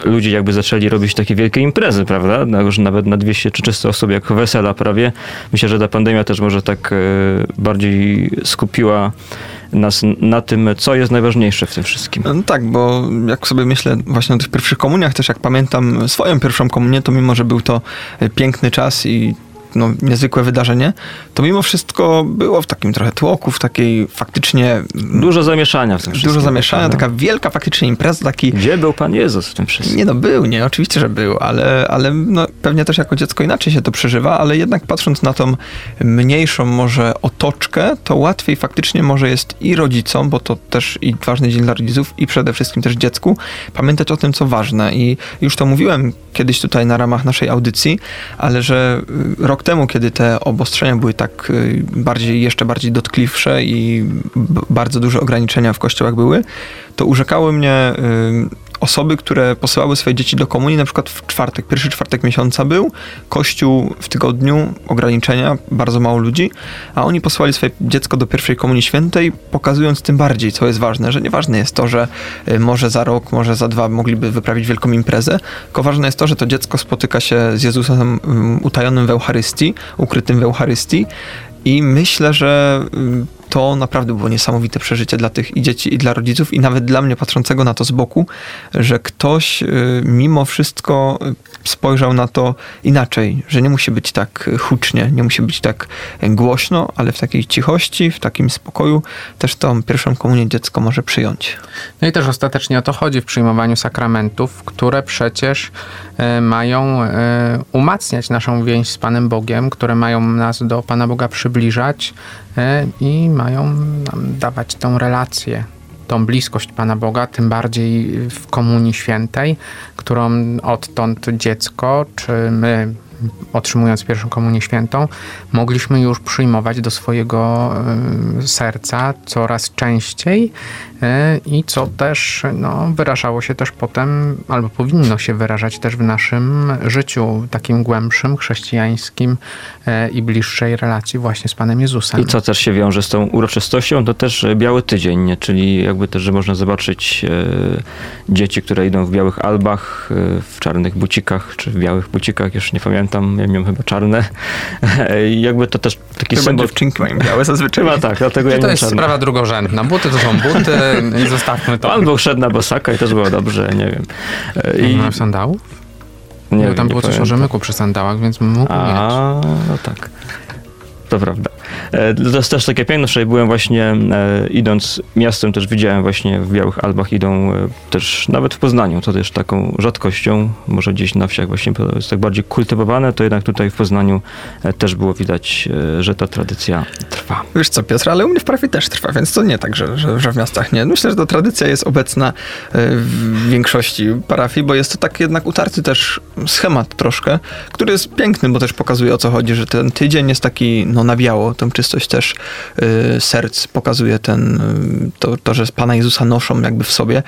ludzie jakby zaczęli robić takie wielkie imprezy, prawda? Nawet na 200 czy 300 osób, jak wesela prawie. Myślę, że ta pandemia też może tak e, bardziej skupiła nas na tym, co jest najważniejsze w tym wszystkim. No tak, bo jak sobie myślę właśnie o tych pierwszych komuniach, też jak pamiętam swoją pierwszą komunię, to mimo, że był to e, piękny czas i no, niezwykłe wydarzenie, to mimo wszystko było w takim trochę tłoku, w takiej faktycznie Dużo zamieszania w tym wszystkim. dużo zamieszania, prawda? taka wielka faktycznie impreza, taki Gdzie był Pan Jezus w tym wszystkim? Nie no, był, nie, oczywiście, że był, ale, ale no, pewnie też jako dziecko inaczej się to przeżywa, ale jednak patrząc na tą mniejszą może otoczkę, to łatwiej faktycznie może jest i rodzicom, bo to też i ważny dzień dla rodziców i przede wszystkim też dziecku, pamiętać o tym, co ważne i już to mówiłem kiedyś tutaj na ramach naszej audycji, ale że y, rok temu, kiedy te obostrzenia były tak y, bardziej, jeszcze bardziej dotkliwsze i bardzo duże ograniczenia w kościołach były, to urzekały mnie y, osoby, które posyłały swoje dzieci do komunii, na przykład w czwartek, pierwszy czwartek miesiąca był, kościół w tygodniu, ograniczenia, bardzo mało ludzi, a oni posyłali swoje dziecko do pierwszej komunii świętej, pokazując tym bardziej, co jest ważne, że nieważne jest to, że y, może za rok, może za dwa mogliby wyprawić wielką imprezę, tylko ważne jest to, że to dziecko spotyka się z Jezusem utajonym w Eucharystii, ukrytym w Eucharystii i myślę, że to naprawdę było niesamowite przeżycie dla tych i dzieci, i dla rodziców, i nawet dla mnie patrzącego na to z boku, że ktoś y, mimo wszystko y, spojrzał na to inaczej, że nie musi być tak hucznie, nie musi być tak głośno, ale w takiej cichości, w takim spokoju też tą pierwszą komunię dziecko może przyjąć. No i też ostatecznie o to chodzi w przyjmowaniu sakramentów, które przecież mają umacniać naszą więź z Panem Bogiem, które mają nas do Pana Boga przybliżać i mają nam dawać tą relację, tą bliskość Pana Boga, tym bardziej w Komunii Świętej, którą odtąd dziecko, czy my otrzymując pierwszą komunię świętą, mogliśmy już przyjmować do swojego y, serca coraz częściej y, i co też no, wyrażało się też potem, albo powinno się wyrażać też w naszym życiu takim głębszym, chrześcijańskim y, i bliższej relacji właśnie z Panem Jezusem. I co też się wiąże z tą uroczystością, to też e, Biały Tydzień, czyli jakby też, że można zobaczyć e, dzieci, które idą w białych albach, e, w czarnych bucikach, czy w białych bucikach, już nie pamiętam, ja miałem chyba czarne. I jakby to też taki Chyba symbol... dziewczynki mają białe zazwyczaj. Chyba tak, dlatego ja to jest czarne. sprawa drugorzędna. Buty to są buty i zostawmy to. Pan był szedł na bosaka i też było dobrze, nie wiem. I w sandału? nie Bo wiem, tam nie było coś o pamiętam. rzemyku przy sandałach, więc mógł mieć. A, no tak. To prawda. E, To jest też takie piękne, wczoraj byłem właśnie e, idąc miastem, też widziałem właśnie w Białych Albach idą e, też nawet w Poznaniu, to też taką rzadkością, może gdzieś na wsiach właśnie jest tak bardziej kultywowane, to jednak tutaj w Poznaniu też było widać, że ta tradycja trwa. Wiesz co, Piotr, ale u mnie w parafii też trwa, więc to nie tak, że, że, że w miastach nie. Myślę, że ta tradycja jest obecna w większości parafii, bo jest to tak jednak utarty też schemat troszkę, który jest piękny, bo też pokazuje o co chodzi, że ten tydzień jest taki no na biało, tą czystość też e, serc pokazuje ten, e, to, to, że Pana Jezusa noszą jakby w sobie,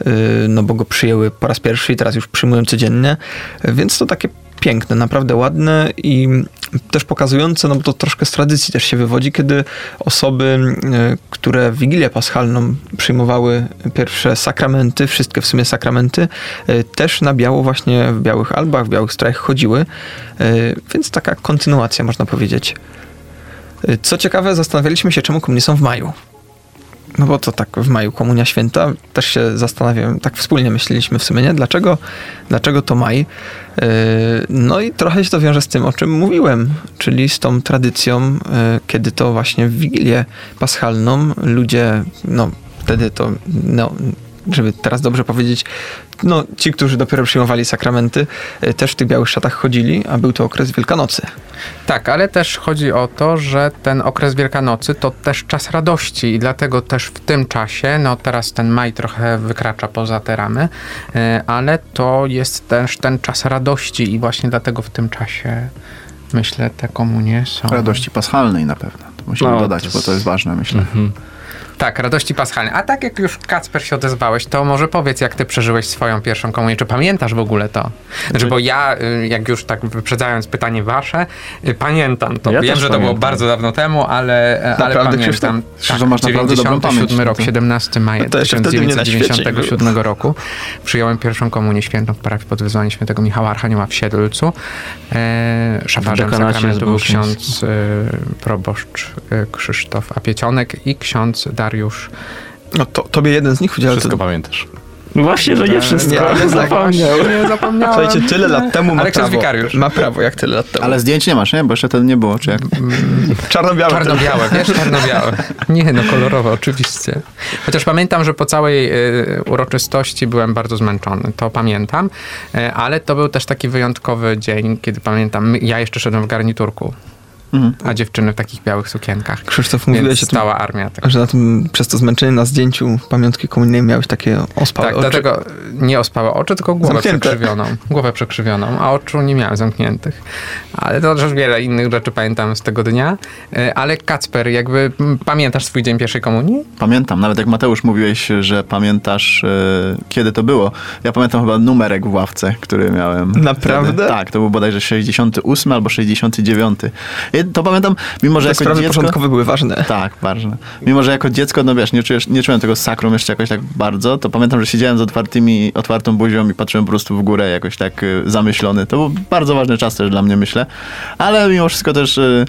e, no bo go przyjęły po raz pierwszy i teraz już przyjmują codziennie, więc to takie piękne, naprawdę ładne i też pokazujące, no bo to troszkę z tradycji też się wywodzi, kiedy osoby, e, które Wigilię Paschalną przyjmowały pierwsze sakramenty, wszystkie w sumie sakramenty, e, też na biało właśnie w białych albach, w białych strojach chodziły, więc taka kontynuacja można powiedzieć. Co ciekawe, zastanawialiśmy się, czemu komunie są w maju. No bo to tak w maju Komunia Święta, też się zastanawiam, tak wspólnie myśleliśmy w sumie, nie? Dlaczego, dlaczego to maj? Yy, No i trochę się to wiąże z tym, o czym mówiłem, czyli z tą tradycją, yy, kiedy to właśnie w Wigilię Paschalną ludzie, no wtedy to, no żeby teraz dobrze powiedzieć, no ci, którzy dopiero przyjmowali sakramenty, yy, też w tych białych szatach chodzili, a był to okres Wielkanocy. Tak, ale też chodzi o to, że ten okres Wielkanocy to też czas radości i dlatego też w tym czasie, no teraz ten maj trochę wykracza poza te ramy, e, ale to jest też ten czas radości i właśnie dlatego w tym czasie myślę te komunie są. Radości paschalnej na pewno. To musimy No, dodać, to bo jest- to jest ważne, myślę. Mhm. Tak, radości paschalnej. A tak jak już Kacper się odezwałeś, to może powiedz, jak ty przeżyłeś swoją pierwszą komunię. Czy pamiętasz w ogóle to? Znaczy, bo ja, y, jak już tak wyprzedzając pytanie wasze, y, pamiętam to. Ja Wiem, że to było bardzo dawno temu, ale, ale Naprawdę, pamiętam. Krzysztof? Że masz naprawdę dobrą 97 pamięć, rok, no to- 17 maja No to jeszcze wtedy mnie na świecie nie 1997 roku. Przyjąłem pierwszą komunię świętą w parafii pod wezwaniem świętego Michała Archanioła w Siedlcu. E, szafarzem sakramentu był ksiądz e, proboszcz e, Krzysztof Apiecionek i ksiądz Dariusz No to, tobie jeden z nich udziela Wszystko to... pamiętasz. No właśnie, że nie wszystko, nie, ale ale zapomniał. Nie zapomniałem. Słuchajcie, tyle lat temu ma Ale ksiądz prawo. wikariusz. Ma prawo, jak tyle lat temu. Ale zdjęć nie masz, nie? Bo jeszcze wtedy nie było, czy jak? czarno-białe. Czarno-białe, wiesz, czarno-białe. Nie, no kolorowe, oczywiście. Chociaż pamiętam, że po całej y, uroczystości byłem bardzo zmęczony, to pamiętam, y, ale to był też taki wyjątkowy dzień, kiedy pamiętam, ja jeszcze szedłem w garniturku, Mhm. a dziewczyny w takich białych sukienkach. Krzysztof, mówiłeś o tym, stała armia. Tak, że na tym, przez to zmęczenie na zdjęciu pamiątki komunijnej miałeś takie ospałe tak oczy. dlatego nie ospałe oczy, tylko głowę Zamknięte. przekrzywioną. Głowę przekrzywioną, a oczu nie miałem zamkniętych. Ale to też wiele innych rzeczy pamiętam z tego dnia. Y, Ale Kacper, jakby pamiętasz swój dzień pierwszej komunii? Pamiętam, nawet jak Mateusz mówiłeś, że pamiętasz, e, kiedy to było. Ja pamiętam chyba numerek w ławce, który miałem. Naprawdę? Wtedy. Tak, to był bodajże 68 albo 69. I to pamiętam, mimo że Te jako sprawy dziecko... porządkowe były ważne. Tak, ważne. Mimo, że jako dziecko, no wiesz, nie, czujesz, nie czułem tego sakrum jeszcze jakoś tak bardzo, to pamiętam, że siedziałem z otwartymi, otwartą buzią i patrzyłem po prostu w górę jakoś tak y, zamyślony. To był bardzo ważny czas też dla mnie, myślę. Ale mimo wszystko też y,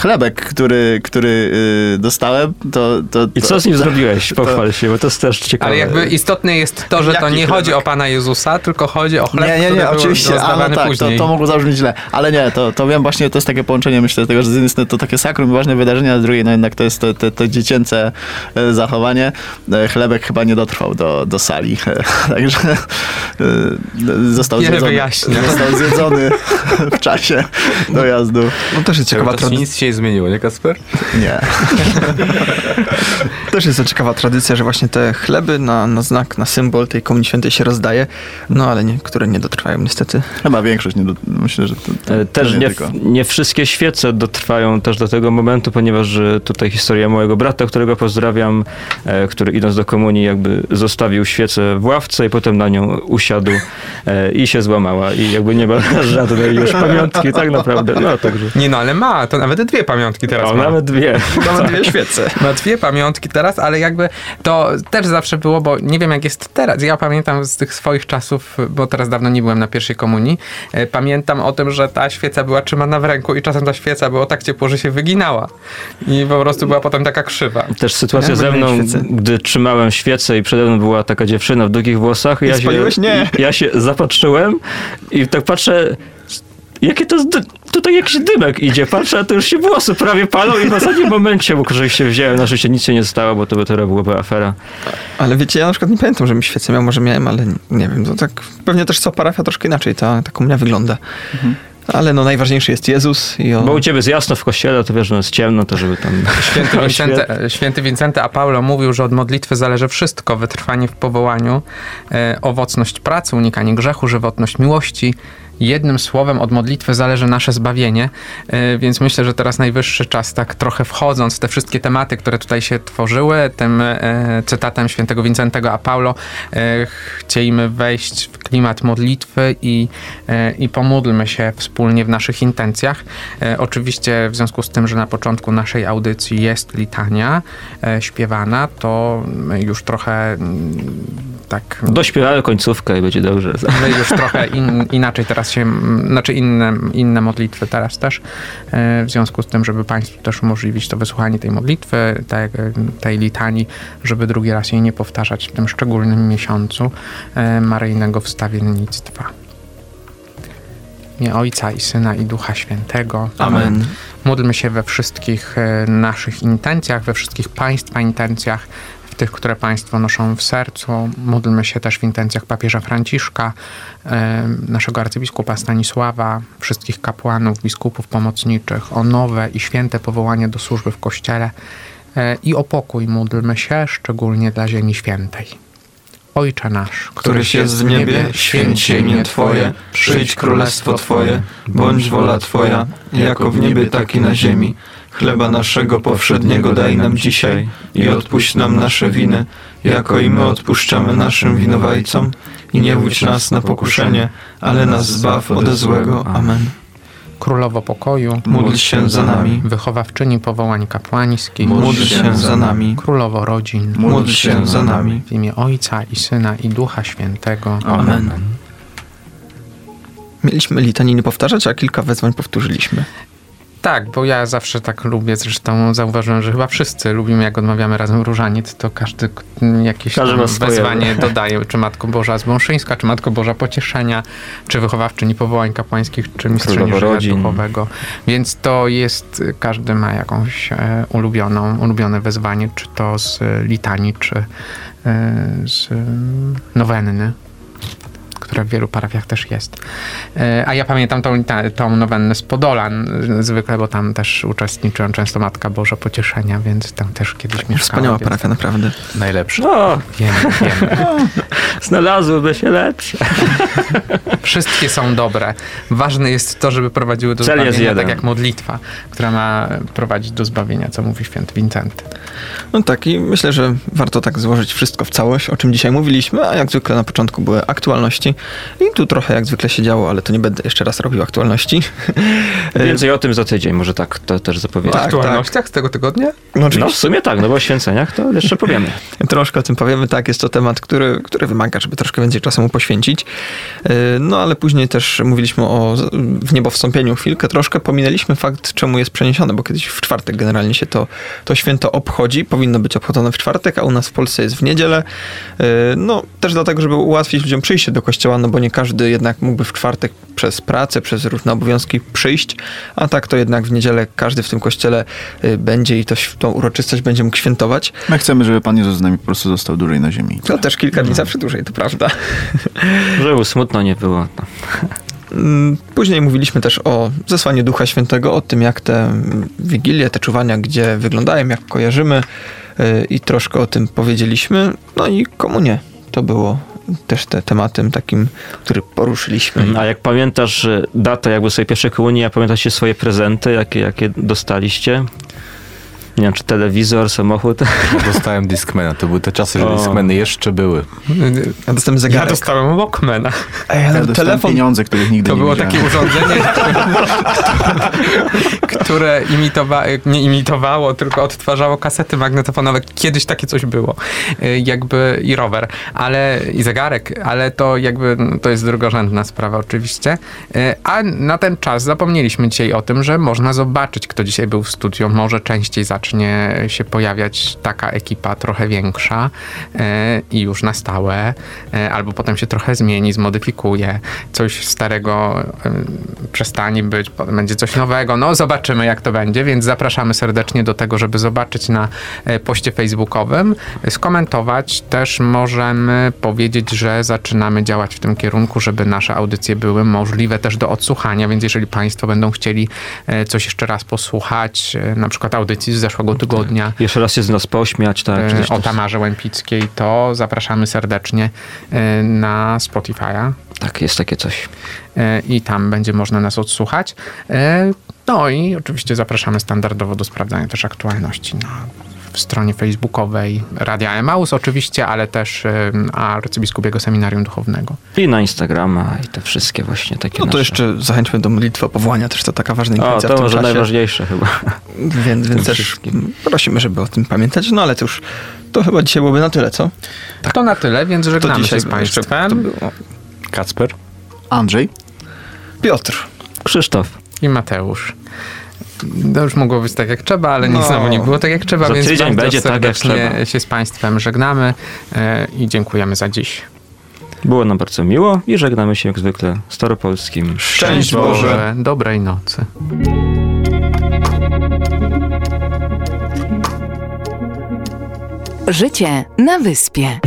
chlebek, który, który y, dostałem, to, to, I co z nim zrobiłeś? Pochwal się, bo to jest też ciekawe. Ale jakby istotne jest to, że to nie chlebek? chodzi o Pana Jezusa, tylko chodzi o chleb, nie, nie, nie, oczywiście, ale rozdawany tak, to, później. to mogło zabrzmieć źle, ale nie, to, to wiem właśnie, to jest takie połączenie, myślę, tego, że z jednej strony to takie sakrum ważne wydarzenie, a z drugiej no jednak to jest to, to, to dziecięce e, zachowanie. E, Chlebek chyba nie dotrwał do, do sali, także y, został zjedzony, wyjaśnia. został zjedzony w czasie dojazdu. No też jest ciekawa tradycja. nic się nie zmieniło, nie Kasper? Nie. Też jest to ciekawa tradycja, że właśnie te chleby na, na znak, na symbol tej Komunii Świętej się rozdaje, no ale niektóre nie dotrwają niestety. Chyba większość, nie do, myślę, że to, to, E, to Też nie, tylko. nie wszystkie świece dotrwają też do tego momentu, ponieważ e, tutaj historia mojego brata, którego pozdrawiam, e, który idąc do komunii jakby zostawił świecę w ławce i potem na nią usiadł e, i się złamała i jakby nie ma żadnej już pamiątki tak naprawdę. No także. Nie no, ale ma, to nawet dwie pamiątki teraz O, ma. nawet dwie. Nawet dwie świece. Ma dwie pamiątki teraz, ale jakby to też zawsze było, bo nie wiem jak jest teraz. Ja pamiętam z tych swoich czasów, bo teraz dawno nie byłem na pierwszej komunii, e, pamiętam o tym, że ta świeca była trzymana w ręku i czasem ta świeca było tak ciepło, że się wyginała. I po prostu była potem taka krzywa. Też sytuacja Ja ze mną, świecę. gdy trzymałem świecę i przede mną była taka dziewczyna w długich włosach. Ja się, spaliłeś? Nie. Ja się zapatrzyłem i tak patrzę, jakie to tutaj jakiś dymek idzie. Patrzę, a to już się włosy prawie palą i w ostatnim momencie, bo oczywiście wziąłem, na szczęście nic się nie stało, bo to by teraz byłaby afera. Ale wiecie, ja na przykład nie pamiętam, żebym świecę miał, może miałem, ale nie wiem, to tak pewnie też co parafia troszkę inaczej ta, ta komunia wygląda. Ale no najważniejszy jest Jezus i on... Bo u ciebie jest jasno w kościele, to wiesz, że jest ciemno, to żeby tam... Święty Wincenty, święty Wincenty a Paulo mówił, że od modlitwy zależy wszystko, wytrwanie w powołaniu, e, owocność pracy, unikanie grzechu, żywotność miłości. Jednym słowem od modlitwy zależy nasze zbawienie, e, więc myślę, że teraz najwyższy czas, tak trochę wchodząc w te wszystkie tematy, które tutaj się tworzyły, tym e, cytatem świętego Wincentego a Paulo, e, chcieliśmy wejść w klimat modlitwy i, i pomódlmy się wspólnie w naszych intencjach. Oczywiście w związku z tym, że na początku naszej audycji jest litania śpiewana, to już trochę mm, tak Dośpiewamy końcówkę i będzie dobrze. my już trochę in, inaczej teraz się, mm, znaczy inne, inne modlitwy teraz też, e, w związku z tym, żeby Państwu też umożliwić to wysłuchanie tej modlitwy, tej, tej litanii, żeby drugi raz jej nie powtarzać w tym szczególnym miesiącu e, maryjnego wstawiennictwa. Nie Ojca i Syna i Ducha Świętego. Amen. Módlmy się we wszystkich e, naszych intencjach, we wszystkich Państwa intencjach, tych, które Państwo noszą w sercu. Módlmy się też w intencjach papieża Franciszka, naszego arcybiskupa Stanisława, wszystkich kapłanów, biskupów pomocniczych o nowe i święte powołanie do służby w Kościele e, i o pokój módlmy się, szczególnie dla Ziemi Świętej. Ojcze nasz, któryś jest w niebie, święć się imię Twoje, przyjdź królestwo Twoje, bądź wola Twoja, jako w niebie, tak i na ziemi. Chleba naszego powszedniego daj nam dzisiaj i odpuść nam nasze winy, jako i my odpuszczamy naszym winowajcom. I nie wódź nas na pokuszenie, ale nas zbaw ode złego. Amen. Królowo pokoju, Módl się za nami, wychowawczyni powołań kapłańskich, módl się za nami, Królowo rodzin, módl się za nami. w imię Ojca i Syna i Ducha Świętego. Amen. Mieliśmy litaniny powtarzać, a kilka wezwań powtórzyliśmy. Tak, bo ja zawsze tak lubię, zresztą zauważyłem, że chyba wszyscy lubimy, jak odmawiamy razem różaniec, to każdy jakieś Każdy wezwanie dodaje, czy Matko Boża Zbąszyńska, czy Matko Boża Pocieszenia, czy wychowawczyni powołań kapłańskich, czy mistrzyni życia duchowego. Więc to jest, każdy ma jakąś e, ulubioną, ulubione wezwanie, czy to z e, litanii, czy e, z e, nowenny która w wielu parafiach też jest. E, A ja pamiętam tą, tą nowennę z Podolan e, zwykle, bo tam też uczestniczyłem często Matka Boża Pocieszenia, więc tam też kiedyś mieszkałem. Wspaniała więc parafia, naprawdę. Najlepszy. O, Wiem, wiem. znalazłyby się lepsze. Wszystkie są dobre. Ważne jest to, żeby prowadziły do Cel jest zbawienia, jeden. tak jak modlitwa, która ma prowadzić do zbawienia, co mówi święty Wincenty. No tak i myślę, że warto tak złożyć wszystko w całość, o czym dzisiaj mówiliśmy, a jak zwykle na początku były aktualności i tu trochę jak zwykle się działo, ale to nie będę jeszcze raz robił aktualności. Więcej o tym za tydzień, może tak to też zapowiedzieć. Tak, aktualnościach z tego tygodnia? No No w sumie tak, no bo o święceniach to jeszcze powiemy. troszkę o tym powiemy, tak, jest to temat, który, który wymaga, żeby troszkę więcej czasu mu poświęcić. Yy, No ale później też mówiliśmy o w niebo wstąpieniu chwilkę, troszkę pominęliśmy fakt, czemu jest przeniesione, bo kiedyś w czwartek generalnie się to, to święto obchodzi. Obchodzi. Powinno być obchodzone w czwartek, a u nas w Polsce jest w niedzielę. Yy, No, też dlatego, żeby ułatwić ludziom przyjście do kościoła, no bo nie każdy jednak mógłby w czwartek przez pracę, przez różne obowiązki przyjść, a tak to jednak w niedzielę każdy w tym kościele yy, będzie i to, tą uroczystość będzie mógł świętować. My chcemy, żeby Pan Jezus z nami po prostu został dłużej na ziemi. To też kilka dni zawsze dłużej, to prawda. Żeby smutno nie było. No. Mm, Później mówiliśmy też o zesłaniu Ducha Świętego, o tym, jak te wigilie, te czuwania, gdzie wyglądają, jak kojarzymy yy, i troszkę o tym powiedzieliśmy. No i komunie to było też te tematem takim, który poruszyliśmy. A jak pamiętasz e, datę jakby swojej pierwszej komunii, a pamiętacie swoje prezenty, jakie, jakie dostaliście? Nie wiem, czy telewizor, samochód? Dostałem Discmana. To były te czasy, że. Discmany jeszcze były. Ja dostałem Ja zegarek. dostałem Walkmana. Ej, Ja ale dostałem telefon pieniądze, których nigdy To nie było widziałem. takie urządzenie, które, które imitowa, nie imitowało, tylko odtwarzało kasety magnetofonowe. Kiedyś takie coś było. Y, Jakby i rower, ale i zegarek, ale to jakby no, to jest drugorzędna sprawa oczywiście. Y, A na ten czas zapomnieliśmy dzisiaj o tym, że można zobaczyć, kto dzisiaj był w studio. Może częściej zacznie się pojawiać taka ekipa trochę większa y, i już na stałe, y, albo potem się trochę zmieni, zmodyfikuje, coś starego przestanie być, potem będzie coś nowego. No zobaczymy jak to będzie, więc zapraszamy serdecznie do tego, żeby zobaczyć na e, poście facebookowym, e, skomentować. Też możemy powiedzieć, że zaczynamy działać w tym kierunku, żeby nasze audycje były możliwe też do odsłuchania, więc jeżeli Państwo będą chcieli e, coś jeszcze raz posłuchać, e, na przykład audycji z zeszłego tygodnia, Jeszcze raz się z nas pośmiać, tak? e, o Tamarze Łępickiej, to zapraszamy serdecznie e, na Spotify'a. Tak, jest takie coś. E, i tam będzie można nas odsłuchać. No i oczywiście zapraszamy standardowo do sprawdzania też aktualności na w stronie facebookowej Radia Emaus oczywiście, ale też Arcybiskupiego Seminarium Duchownego. I na Instagrama i te wszystkie właśnie takie No to nasze. jeszcze zachęćmy do modlitwy o powołania, też to taka ważna O, intencja to w tym może czasie. najważniejsze chyba. Więc, więc też wszystkim. prosimy, żeby o tym pamiętać. No ale to już, to chyba dzisiaj byłoby na tyle, co? To na tyle, więc żegnamy dzisiaj się z Państwem było. Kacper? Andrzej? Piotr. Krzysztof. i Mateusz. To już mogło być tak jak trzeba, ale nic No. znowu nie było tak jak trzeba, Za więc tydzień bardzo będzie tak, jak trzeba. się z Państwem żegnamy e, i dziękujemy za dziś. Było nam bardzo miło i żegnamy się jak zwykle staropolskim. Szczęść Boże. Dobrej nocy. Życie na wyspie.